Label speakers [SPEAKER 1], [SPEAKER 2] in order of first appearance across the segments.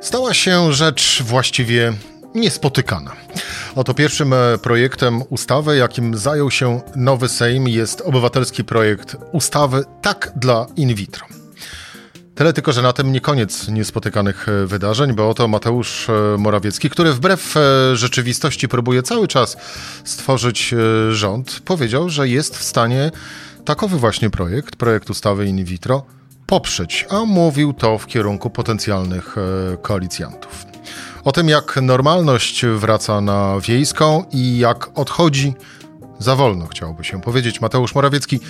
[SPEAKER 1] Stała się rzecz właściwie niespotykana. Oto pierwszym e, projektem ustawy, jakim zajął się nowy Sejm, jest obywatelski projekt ustawy Tak dla in vitro. Tyle tylko, że na tym nie koniec niespotykanych e, wydarzeń, bo oto Mateusz e, Morawiecki, który wbrew rzeczywistości próbuje cały czas stworzyć rząd, powiedział, że jest w stanie takowy właśnie projekt, projekt ustawy in vitro, poprzeć, a mówił to w kierunku potencjalnych koalicjantów. O tym, jak normalność wraca na wiejską i jak odchodzi za wolno, chciałoby się powiedzieć Mateusz Morawiecki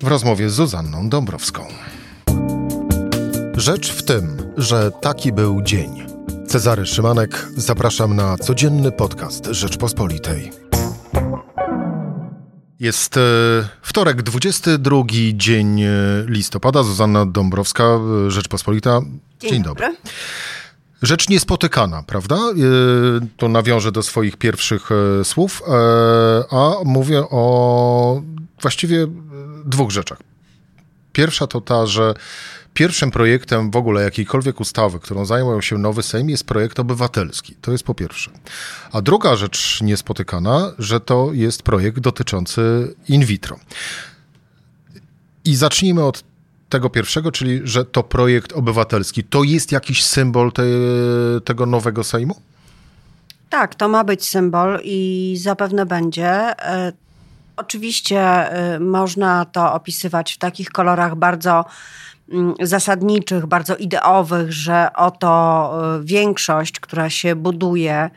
[SPEAKER 1] w rozmowie z Zuzanną Dąbrowską. Rzecz w tym, że taki był dzień. Cezary Szymanek, zapraszam na codzienny podcast Rzeczpospolitej. Jest e, wtorek, 22 dzień e, listopada. Zuzanna Dąbrowska, e, Rzeczpospolita.
[SPEAKER 2] Dzień, Dzień dobry. dobry.
[SPEAKER 1] Rzecz niespotykana, prawda? To nawiążę do swoich pierwszych słów, a mówię o właściwie dwóch rzeczach. Pierwsza to ta, że pierwszym projektem w ogóle jakiejkolwiek ustawy, którą zajmował się nowy Sejm, jest projekt obywatelski. To jest po pierwsze. A druga rzecz niespotykana, że to jest projekt dotyczący in vitro. I zacznijmy od tego pierwszego, czyli że to projekt obywatelski, to jest jakiś symbol te, tego nowego Sejmu?
[SPEAKER 2] Tak, to ma być symbol i zapewne będzie. E, oczywiście e, można to opisywać w takich kolorach bardzo zasadniczych, bardzo ideowych, że oto e, większość, która się buduje,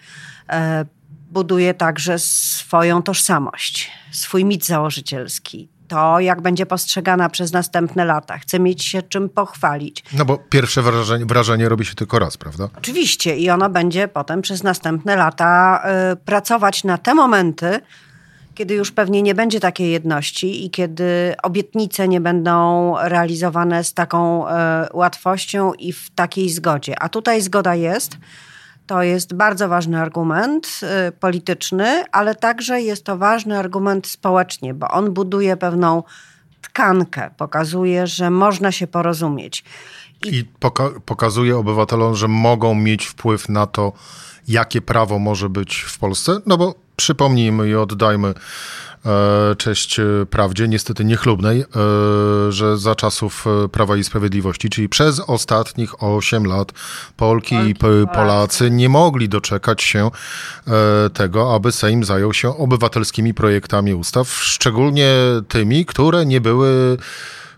[SPEAKER 2] buduje także swoją tożsamość, swój mit założycielski to, jak będzie postrzegana przez następne lata. Chce mieć się czym pochwalić.
[SPEAKER 1] No bo pierwsze wrażenie, wrażenie robi się tylko raz, prawda?
[SPEAKER 2] Oczywiście i ono będzie potem przez następne lata y, pracować na te momenty, kiedy już pewnie nie będzie takiej jedności i kiedy obietnice nie będą realizowane z taką y, łatwością i w takiej zgodzie. A tutaj zgoda jest. To jest bardzo ważny argument y, polityczny, ale także jest to ważny argument społecznie, bo on buduje pewną tkankę, pokazuje, że można się porozumieć.
[SPEAKER 1] I, I poka pokazuje obywatelom, że mogą mieć wpływ na to, jakie prawo może być w Polsce. No bo przypomnijmy i oddajmy E, cześć e, prawdzie, niestety niechlubnej, e, że za czasów Prawa i Sprawiedliwości, czyli przez ostatnich 8 lat Polki, Polki i Polacy nie mogli doczekać się tego, aby Sejm zajął się obywatelskimi projektami ustaw, szczególnie tymi, które nie były,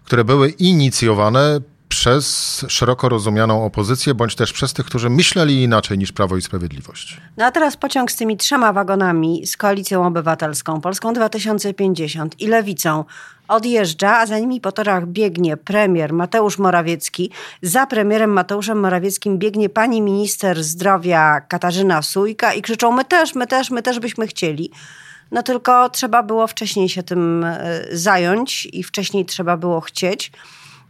[SPEAKER 1] które były inicjowane przez szeroko rozumianą opozycję, bądź też przez tych, którzy myśleli inaczej niż Prawo i Sprawiedliwość.
[SPEAKER 2] No a teraz pociąg z tymi trzema wagonami, z Koalicją Obywatelską, Polską 2050 i Lewicą odjeżdża, a za nimi po torach biegnie premier Mateusz Morawiecki. Za premierem Mateuszem Morawieckim biegnie pani minister zdrowia Katarzyna Sujka i krzyczą my też, my też, my też byśmy chcieli. No tylko trzeba było wcześniej się tym e, zająć i wcześniej trzeba było chcieć.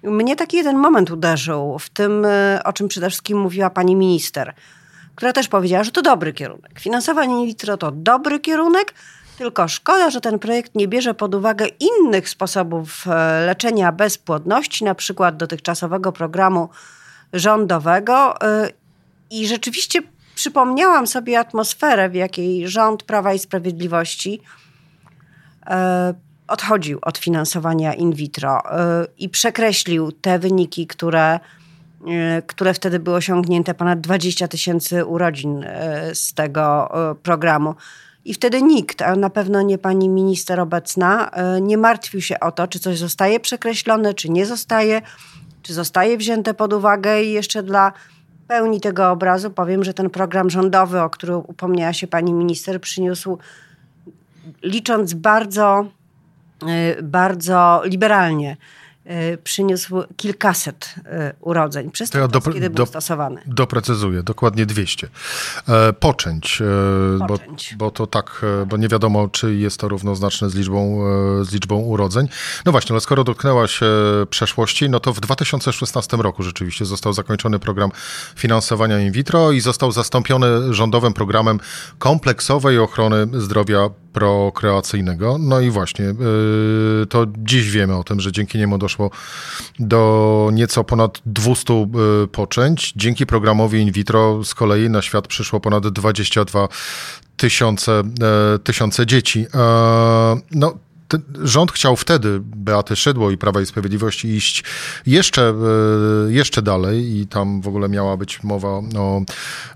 [SPEAKER 2] Mnie taki jeden moment uderzył w tym, e, o czym przede wszystkim mówiła pani minister, która też powiedziała, że to dobry kierunek. Finansowanie in vitro to dobry kierunek, tylko szkoda, że ten projekt nie bierze pod uwagę innych sposobów e, leczenia bezpłodności, na przykład dotychczasowego programu rządowego. E, I rzeczywiście przypomniałam sobie atmosferę, w jakiej rząd Prawa i Sprawiedliwości odchodził od finansowania in vitro y, i przekreślił te wyniki, które, y, które wtedy były osiągnięte, ponad 20 tysięcy urodzin y, z tego programu. I wtedy nikt, a na pewno nie pani minister obecna, nie martwił się o to, czy coś zostaje przekreślone, czy nie zostaje, czy zostaje wzięte pod uwagę. I jeszcze dla pełni tego obrazu powiem, że ten program rządowy, o który upomniała się pani minister, przyniósł, licząc bardzo bardzo liberalnie y, przyniósł kilkaset y, urodzeń przez to, ja kiedy był do, stosowany.
[SPEAKER 1] Doprecyzuję, dokładnie 200. E, poczęć, e, Poczęć. Bo, bo to tak, e, bo nie wiadomo, czy jest to równoznaczne z liczbą, z liczbą urodzeń. No właśnie, ale skoro dotknęłaś przeszłości, no to w 2016 roku rzeczywiście został zakończony program finansowania in vitro i został zastąpiony rządowym programem kompleksowej ochrony zdrowia prokreacyjnego. No i właśnie, y, to dziś wiemy o tym, że dzięki niemu doszło do nieco ponad 200 y, poczęć. Dzięki programowi in vitro z kolei na świat przyszło ponad 22 tysiące, tysiące dzieci. No, rząd chciał wtedy, Beaty Szydło i Prawa i Sprawiedliwości, iść jeszcze, e, jeszcze dalej i tam w ogóle miała być mowa o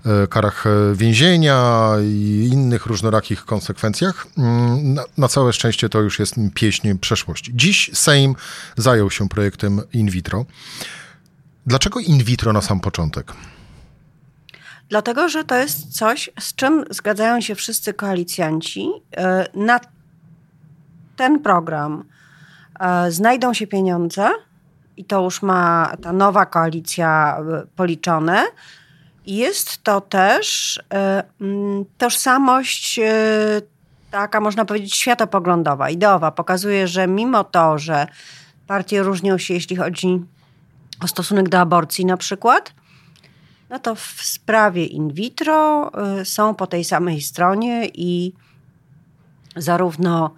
[SPEAKER 1] e, karach więzienia i innych różnorakich konsekwencjach. Mm, na, na całe szczęście to już jest pieśń przeszłości. Dziś Sejm zajął się projektem in vitro. Dlaczego in vitro na sam początek?
[SPEAKER 2] Dlatego, że to jest coś, z czym zgadzają się wszyscy koalicjanci. E, na ten program e, znajdą się pieniądze i to już ma ta nowa koalicja e, policzone. Jest to też e, mm, tożsamość taka, można powiedzieć, światopoglądowa, ideowa. Pokazuje, że mimo to, że partie różnią się, jeśli chodzi o stosunek do aborcji na przykład, no to w sprawie in vitro są po tej samej stronie i zarówno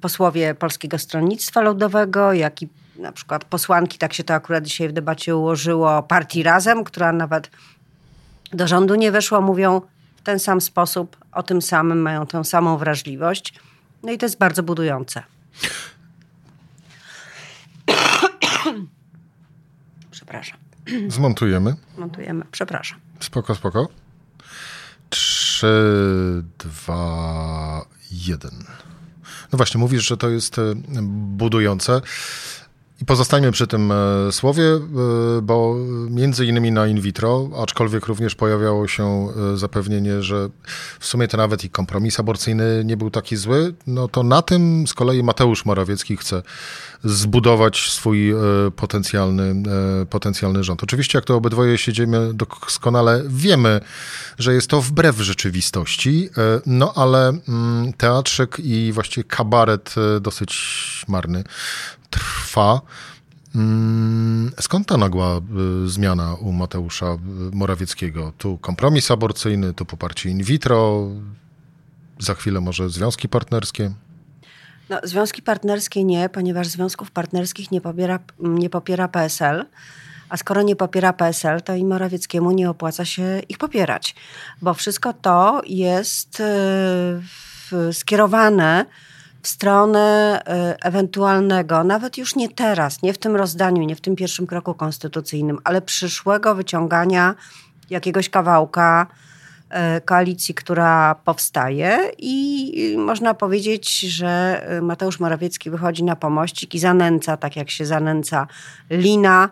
[SPEAKER 2] posłowie Polskiego Stronnictwa Ludowego, jak i na przykład posłanki, tak się to akurat dzisiaj w debacie ułożyło, partii Razem, która nawet do rządu nie weszła, mówią w ten sam sposób, o tym samym, mają tę samą wrażliwość. No i to jest bardzo budujące. Przepraszam.
[SPEAKER 1] Zmontujemy.
[SPEAKER 2] Montujemy, przepraszam.
[SPEAKER 1] Spoko, spoko. Trzy, dwa, jeden. No właśnie, mówisz, że to jest e, budujące. I pozostańmy przy tym e, słowie, e, bo między innymi na in vitro, aczkolwiek również pojawiało się zapewnienie, że w sumie to nawet i kompromis aborcyjny nie był taki zły, no to na tym z kolei Mateusz Morawiecki chce zbudować swój potencjalny, potencjalny rząd. Oczywiście, jak to obydwoje siedzimy doskonale, wiemy, że jest to wbrew rzeczywistości, e, no ale mm, teatrzyk i właściwie kabaret e, dosyć marny trwa. Mm, skąd ta nagła e, zmiana u Mateusza Morawieckiego? Tu kompromis aborcyjny, tu poparcie in vitro, za chwilę może związki partnerskie?
[SPEAKER 2] No, związki partnerskie nie, ponieważ związków partnerskich nie popiera, nie popiera PSL. A skoro nie popiera PSL, to i Morawieckiemu nie opłaca się ich popierać, bo wszystko to jest e, skierowane w stronę e, ewentualnego, nawet już nie teraz, nie w tym rozdaniu, nie w tym pierwszym kroku konstytucyjnym, ale przyszłego wyciągania jakiegoś kawałka e, koalicji, która powstaje i można powiedzieć, że Mateusz Morawiecki wychodzi na pomościk i zanęca, tak jak się zanęca lina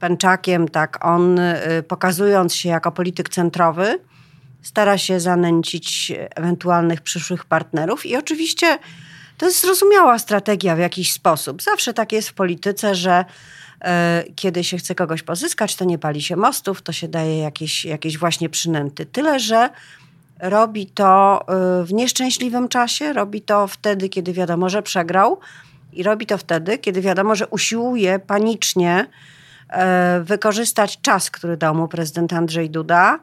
[SPEAKER 2] Pęczakiem, tak on pokazując się jako polityk centrowy, stara się zanęcić ewentualnych przyszłych partnerów i oczywiście to jest zrozumiała strategia w jakiś sposób. Zawsze tak jest w polityce, że y, kiedy się chce kogoś pozyskać, to nie pali się mostów, to się daje jakieś, jakieś właśnie przynęty. Tyle, że robi to y, w nieszczęśliwym czasie, robi to wtedy, kiedy wiadomo, że przegrał i robi to wtedy, kiedy wiadomo, że usiłuje panicznie E, wykorzystać czas, który dał mu prezydent Andrzej Duda,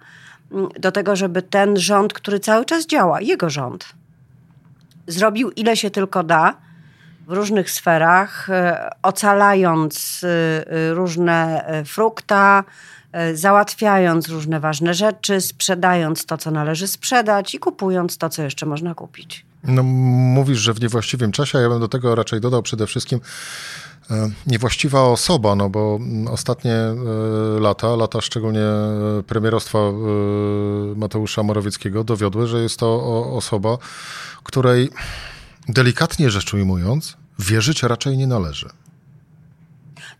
[SPEAKER 2] do tego, żeby ten rząd, który cały czas działa, jego rząd, zrobił ile się tylko da w różnych sferach, e, ocalając e, różne frukta, załatwiając różne ważne rzeczy, sprzedając to, co należy sprzedać i kupując to, co jeszcze można kupić.
[SPEAKER 1] No, mówisz, że w niewłaściwym czasie, a ja bym do tego raczej dodał przede wszystkim E, niewłaściwa osoba, no bo ostatnie e, lata, lata szczególnie premierostwa e, Mateusza Morawieckiego dowiodły, że jest to osoba, której delikatnie rzecz ujmując, wierzyć raczej nie należy.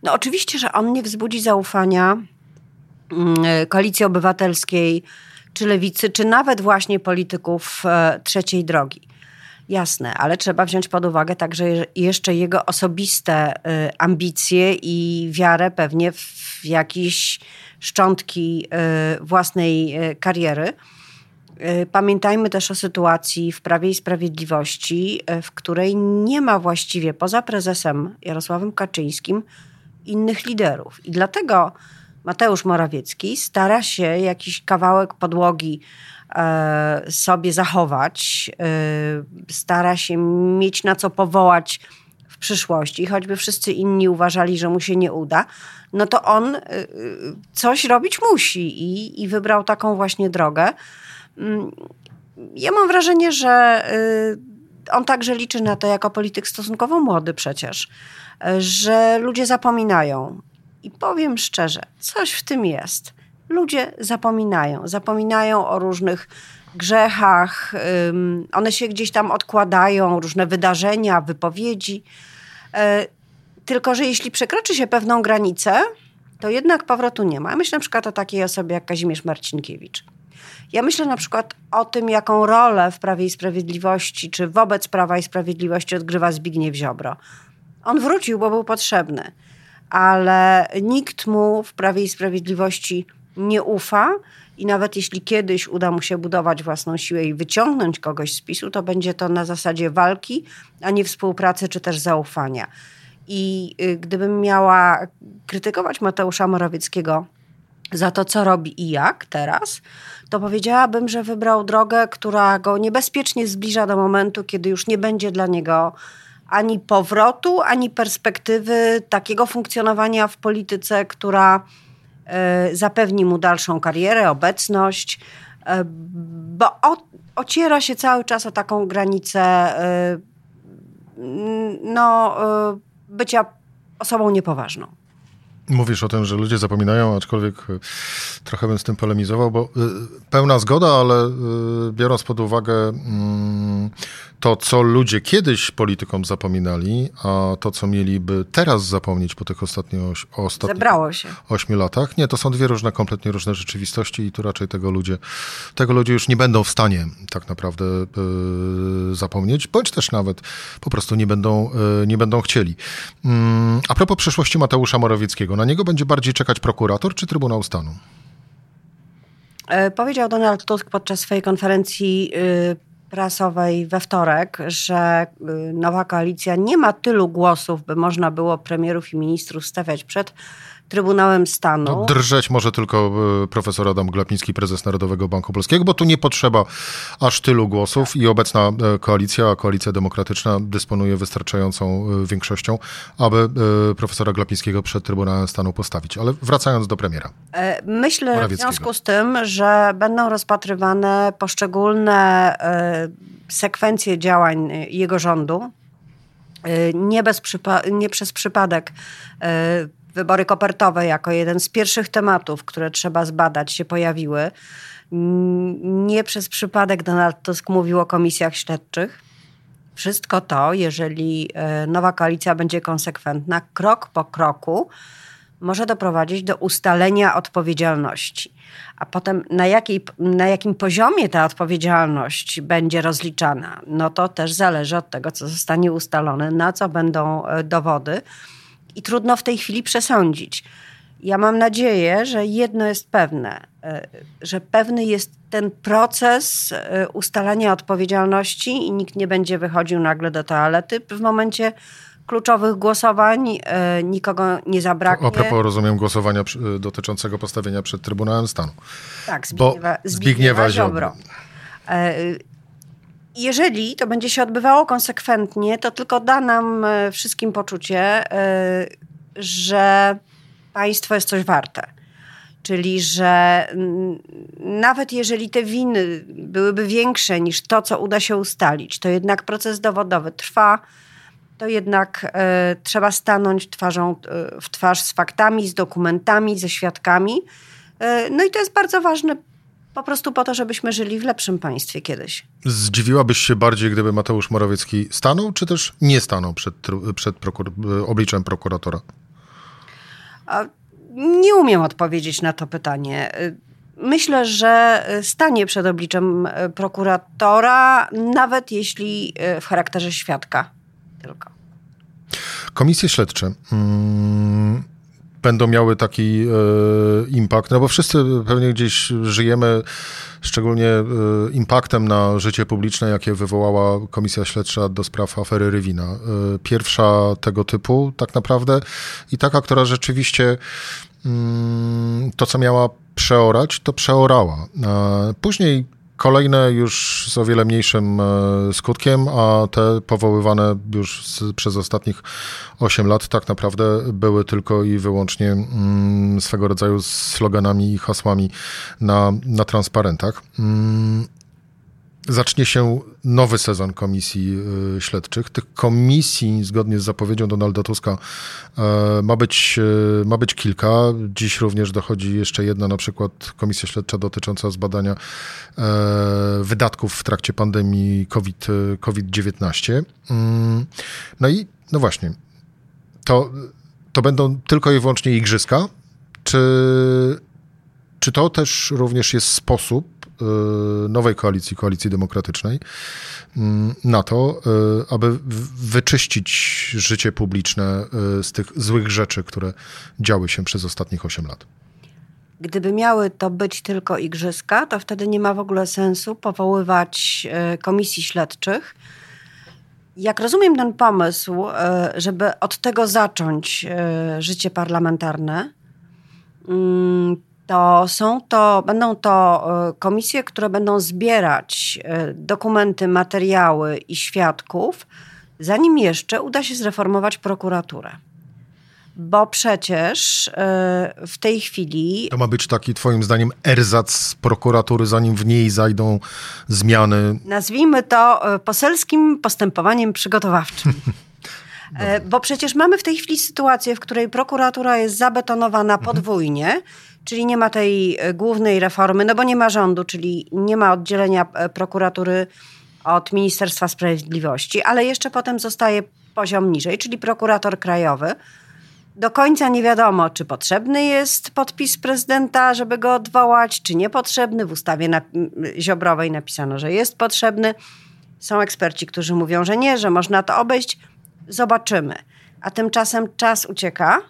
[SPEAKER 2] No oczywiście, że on nie wzbudzi zaufania mm, koalicji obywatelskiej, czy lewicy, czy nawet właśnie polityków trzeciej drogi. Jasne, ale trzeba wziąć pod uwagę także jeszcze jego osobiste y, ambicje i wiarę pewnie w jakieś szczątki y, własnej y, kariery. Pamiętajmy też o sytuacji w Prawie i Sprawiedliwości, w której nie ma właściwie poza prezesem Jarosławem Kaczyńskim innych liderów. I dlatego Mateusz Morawiecki stara się jakiś kawałek podłogi sobie zachować, e, stara się mieć na co powołać w przyszłości, choćby wszyscy inni uważali, że mu się nie uda, no to on coś robić musi i, i wybrał taką właśnie drogę. Mm, ja mam wrażenie, że on także liczy na to jako polityk stosunkowo młody przecież, że ludzie zapominają. I powiem szczerze, coś w tym jest. Ludzie zapominają. Zapominają o różnych grzechach, one się gdzieś tam odkładają, różne wydarzenia, wypowiedzi. E, tylko, że jeśli przekroczy się pewną granicę, to jednak powrotu nie ma. Myślę na przykład o takiej osobie jak Kazimierz Marcinkiewicz. Ja myślę na przykład o tym, jaką rolę w Prawie i Sprawiedliwości, czy wobec Prawa i Sprawiedliwości odgrywa Zbigniew Ziobro. On wrócił, bo był potrzebny, ale nikt mu w Prawie i Sprawiedliwości nie ufa i nawet jeśli kiedyś uda mu się budować własną siłę i wyciągnąć kogoś z PiSu, to będzie to na zasadzie walki, a nie współpracy czy też zaufania. I y, gdybym miała krytykować Mateusza Morawieckiego za to, co robi i jak teraz, to powiedziałabym, że wybrał drogę, która go niebezpiecznie zbliża do momentu, kiedy już nie będzie dla niego ani powrotu, ani perspektywy takiego funkcjonowania w polityce, która zapewni mu dalszą karierę, obecność, y, bo ociera się cały czas o taką granicę y, no, bycia osobą niepoważną.
[SPEAKER 1] Mówisz o tym, że ludzie zapominają, aczkolwiek e, trochę bym z tym polemizował, bo e, pełna zgoda, ale e, biorąc pod uwagę mm, to, co ludzie kiedyś politykom zapominali, a to, co mieliby teraz zapomnieć po tych ostatnich, ostatnich
[SPEAKER 2] Zebrało się.
[SPEAKER 1] ośmiu latach, nie, to są dwie różne, kompletnie różne rzeczywistości i tu raczej tego ludzie, tego ludzie już nie będą w stanie tak naprawdę zapomnieć, bądź też nawet po prostu nie będą, nie będą chcieli. Y, a propos przeszłości Mateusza Morawieckiego, na niego będzie bardziej czekać prokurator czy Trybunał Stanu?
[SPEAKER 2] E, powiedział Donald Tusk podczas swojej konferencji y, prasowej we wtorek, że y, nowa koalicja nie ma tylu głosów, by można było premierów i ministrów stawiać przed Trybunałem Stanu. No,
[SPEAKER 1] drżeć może tylko e, profesor Adam Glapiński, prezes Narodowego Banku Polskiego, bo tu nie potrzeba aż tylu głosów i obecna e, koalicja, koalicja demokratyczna dysponuje wystarczającą e, większością, aby profesora Glapińskiego przed Trybunałem Stanu postawić. Ale wracając do premiera.
[SPEAKER 2] Myślę w związku z tym, że będą rozpatrywane poszczególne sekwencje działań jego rządu. Nie, bez przypa- nie przez przypadek wybory kopertowe jako jeden z pierwszych tematów, które trzeba zbadać, się pojawiły. Nie przez przypadek Donald Tusk mówił o komisjach śledczych. Wszystko to, jeżeli e, nowa koalicja będzie konsekwentna, krok po kroku, może doprowadzić do ustalenia odpowiedzialności. A potem na, jakiej, na jakim poziomie ta odpowiedzialność będzie rozliczana, no to też zależy od tego, co zostanie ustalone, na co będą e, dowody i trudno w tej chwili przesądzić. Ja mam nadzieję, że jedno jest pewne, e, że pewny jest ten proces e, ustalania odpowiedzialności i nikt nie będzie wychodził nagle do toalety w momencie kluczowych głosowań, e, nikogo nie zabraknie.
[SPEAKER 1] A propos, rozumiem, głosowania dotyczącego postawienia przed Trybunałem Stanu.
[SPEAKER 2] Tak, Zbigniewa, Zbigniewa, Zbigniewa Ziobro. Jeżeli to będzie się odbywało konsekwentnie, to tylko da nam e, wszystkim poczucie, e, że państwo jest coś warte. Czyli, że nawet jeżeli te winy byłyby większe niż to, co uda się ustalić, to jednak proces dowodowy trwa, to jednak e, trzeba stanąć twarzą w twarz z faktami, z dokumentami, ze świadkami. no i to jest bardzo ważny po prostu po to, żebyśmy żyli w lepszym państwie kiedyś.
[SPEAKER 1] Zdziwiłabyś się bardziej, gdyby Mateusz Morawiecki stanął, czy też nie stanął przed, przed prokur obliczem prokuratora?
[SPEAKER 2] A nie umiem odpowiedzieć na to pytanie. Myślę, że stanie przed obliczem prokuratora, nawet jeśli w charakterze świadka tylko.
[SPEAKER 1] Komisje śledcze. Hmm będą miały taki e, impact, no bo wszyscy pewnie gdzieś żyjemy szczególnie e, impaktem na życie publiczne, jakie wywołała Komisja Śledcza do spraw afery Rywina. E, pierwsza tego typu tak naprawdę i taka, która rzeczywiście mm, to, co miała przeorać, to przeorała. Później Kolejne już z o wiele mniejszym e, skutkiem, a te powoływane już z, przez ostatnich 8 lat tak naprawdę były tylko i wyłącznie mm, swego rodzaju sloganami i hasłami na, na transparentach. Mm, zacznie się nowy sezon komisji y, śledczych. Tych komisji, zgodnie z zapowiedzią Donalda Tuska, e, ma być, e, ma być kilka. Dziś również dochodzi jeszcze jedna, na przykład komisja śledcza dotycząca zbadania e, wydatków w trakcie pandemii COVID, COVID-19. Mm, no i, no właśnie, to, to będą tylko i wyłącznie igrzyska, czy, czy to też również jest sposób, nowej koalicji, koalicji demokratycznej, mm, na to, y, aby wyczyścić życie publiczne y, z tych złych rzeczy, które działy się przez ostatnich 8 lat.
[SPEAKER 2] Gdyby miały to być tylko igrzyska, to wtedy nie ma w ogóle sensu powoływać komisji śledczych. Jak rozumiem ten pomysł, żeby od tego zacząć życie parlamentarne, mm, to są to, będą to e, komisje, które będą zbierać e, dokumenty, materiały i świadków, zanim jeszcze uda się zreformować prokuraturę. Bo przecież e, w tej chwili.
[SPEAKER 1] To ma być taki, Twoim zdaniem, erzac prokuratury, zanim w niej zajdą zmiany.
[SPEAKER 2] Nazwijmy to poselskim postępowaniem przygotowawczym. Bo przecież mamy w tej chwili sytuację, w której prokuratura jest zabetonowana mhm. Czyli nie ma tej e, głównej reformy, no bo nie ma rządu, czyli nie ma oddzielenia e, prokuratury od Ministerstwa Sprawiedliwości, ale jeszcze potem zostaje poziom niżej, czyli prokurator krajowy. Do końca nie wiadomo, czy potrzebny jest podpis prezydenta, żeby go odwołać, czy niepotrzebny. W ustawie na, Ziobrowej napisano, że jest potrzebny. Są eksperci, którzy mówią, że nie, że można to obejść. Zobaczymy. A tymczasem czas ucieka.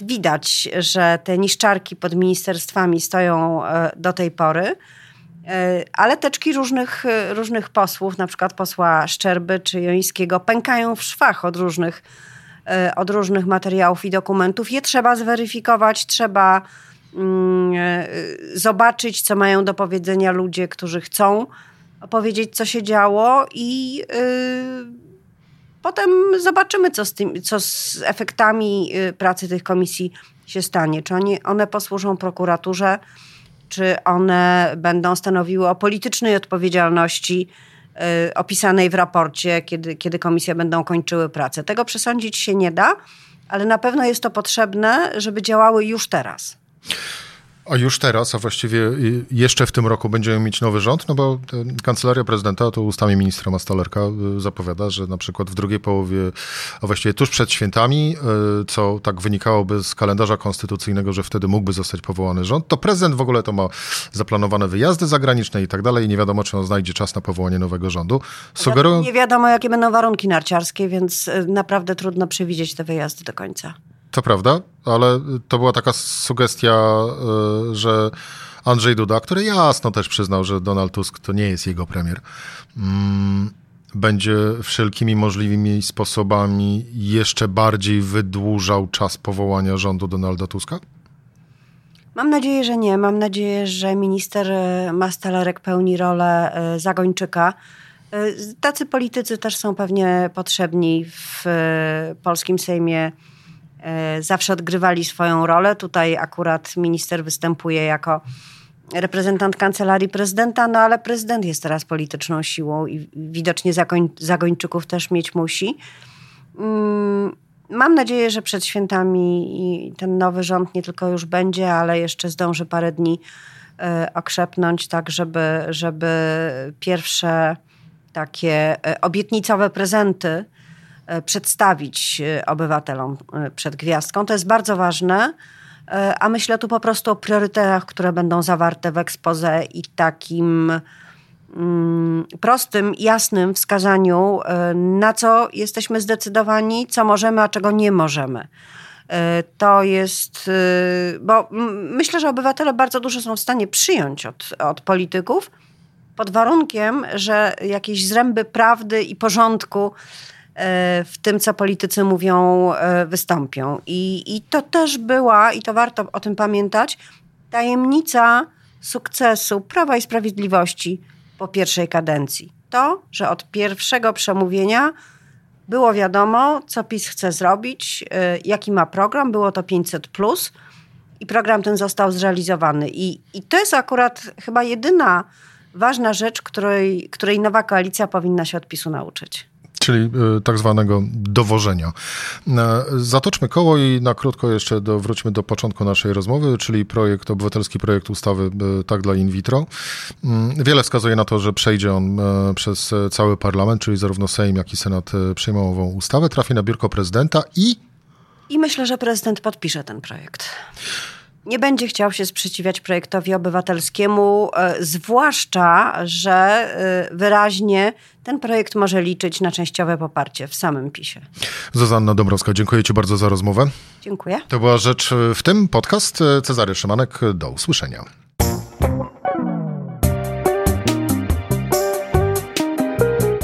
[SPEAKER 2] Widać, że te niszczarki pod ministerstwami stoją e, do tej pory. E, ale teczki różnych, e, różnych posłów, na przykład posła Szczerby czy Jońskiego, pękają w szwach od różnych, od różnych materiałów i dokumentów. Je trzeba zweryfikować, trzeba mm, zobaczyć, co mają do powiedzenia ludzie, którzy chcą opowiedzieć, co się działo i Potem zobaczymy, co z, tym, co z efektami y, pracy tych komisji się stanie. Czy oni, one posłużą prokuraturze, czy one będą stanowiły o politycznej odpowiedzialności y, opisanej w raporcie, kiedy, kiedy komisje będą kończyły pracę. Tego przesądzić się nie da, ale na pewno jest to potrzebne, żeby działały już teraz.
[SPEAKER 1] A już teraz, a właściwie jeszcze w tym roku będziemy mieć nowy rząd, no bo kancelaria prezydenta to ustami ministra Mastalerka y, zapowiada, że na przykład w drugiej połowie, a właściwie tuż przed świętami, y, co tak wynikałoby z kalendarza konstytucyjnego, że wtedy mógłby zostać powołany rząd, to prezydent w ogóle to ma zaplanowane wyjazdy zagraniczne i tak dalej i nie wiadomo, czy on znajdzie czas na powołanie nowego rządu.
[SPEAKER 2] Sugerują... Nie wiadomo, jakie będą warunki narciarskie, więc y, naprawdę trudno przewidzieć te wyjazdy do końca.
[SPEAKER 1] To prawda, ale to była taka sugestia, e, że Andrzej Duda, który jasno też przyznał, że Donald Tusk to nie jest jego premier, mm, będzie wszelkimi możliwymi sposobami jeszcze bardziej wydłużał czas powołania rządu Donalda Tuska?
[SPEAKER 2] Mam nadzieję, że nie. Mam nadzieję, że minister e, Mastalerek pełni rolę e, zagończyka. Tacy politycy też są pewnie potrzebni w polskim Sejmie zawsze odgrywali swoją rolę. Tutaj akurat minister występuje jako reprezentant kancelarii prezydenta, no ale prezydent jest teraz polityczną siłą i widocznie zagoń, zagończyków też mieć musi. Mm, mam nadzieję, że przed świętami ten nowy rząd nie tylko już będzie, ale jeszcze zdąży parę dni e, okrzepnąć, tak żeby, żeby pierwsze takie e, obietnicowe prezenty E, przedstawić e, obywatelom e, przed gwiazdką. To jest bardzo ważne. A myślę tu po prostu o priorytetach, które będą zawarte w ekspoze i takim mm, prostym, jasnym wskazaniu, na co jesteśmy zdecydowani, co możemy, a czego nie możemy. To jest, bo myślę, że obywatele bardzo dużo są w stanie przyjąć od, od polityków, pod warunkiem, że jakieś zręby prawdy i porządku w tym, co politycy mówią, wystąpią. I, I to też była, i to warto o tym pamiętać, tajemnica sukcesu Prawa i Sprawiedliwości po pierwszej kadencji. To, że od pierwszego przemówienia było wiadomo, co PiS chce zrobić, y, jaki ma program. Było to 500. I program ten został zrealizowany. I, I to jest akurat chyba jedyna ważna rzecz, której, której nowa koalicja powinna się od PiSu nauczyć
[SPEAKER 1] czyli e, tak zwanego dowożenia. E, zatoczmy koło i na krótko jeszcze do, wróćmy do początku naszej rozmowy, czyli projekt, obywatelski projekt ustawy e, Tak dla in vitro. Mm, wiele wskazuje na to, że przejdzie on przez cały parlament, czyli zarówno Sejm, jak i Senat przyjmą ową ustawę, trafi na biurko prezydenta i...
[SPEAKER 2] I myślę, że prezydent podpisze ten projekt nie będzie chciał się sprzeciwiać projektowi obywatelskiemu, e, zwłaszcza, że e, wyraźnie ten projekt może liczyć na częściowe poparcie w samym PiSie.
[SPEAKER 1] Zuzanna Dąbrowska, dziękuję Ci bardzo za rozmowę.
[SPEAKER 2] Dziękuję.
[SPEAKER 1] To była rzecz w tym podcast. Cezary Szymanek, do usłyszenia.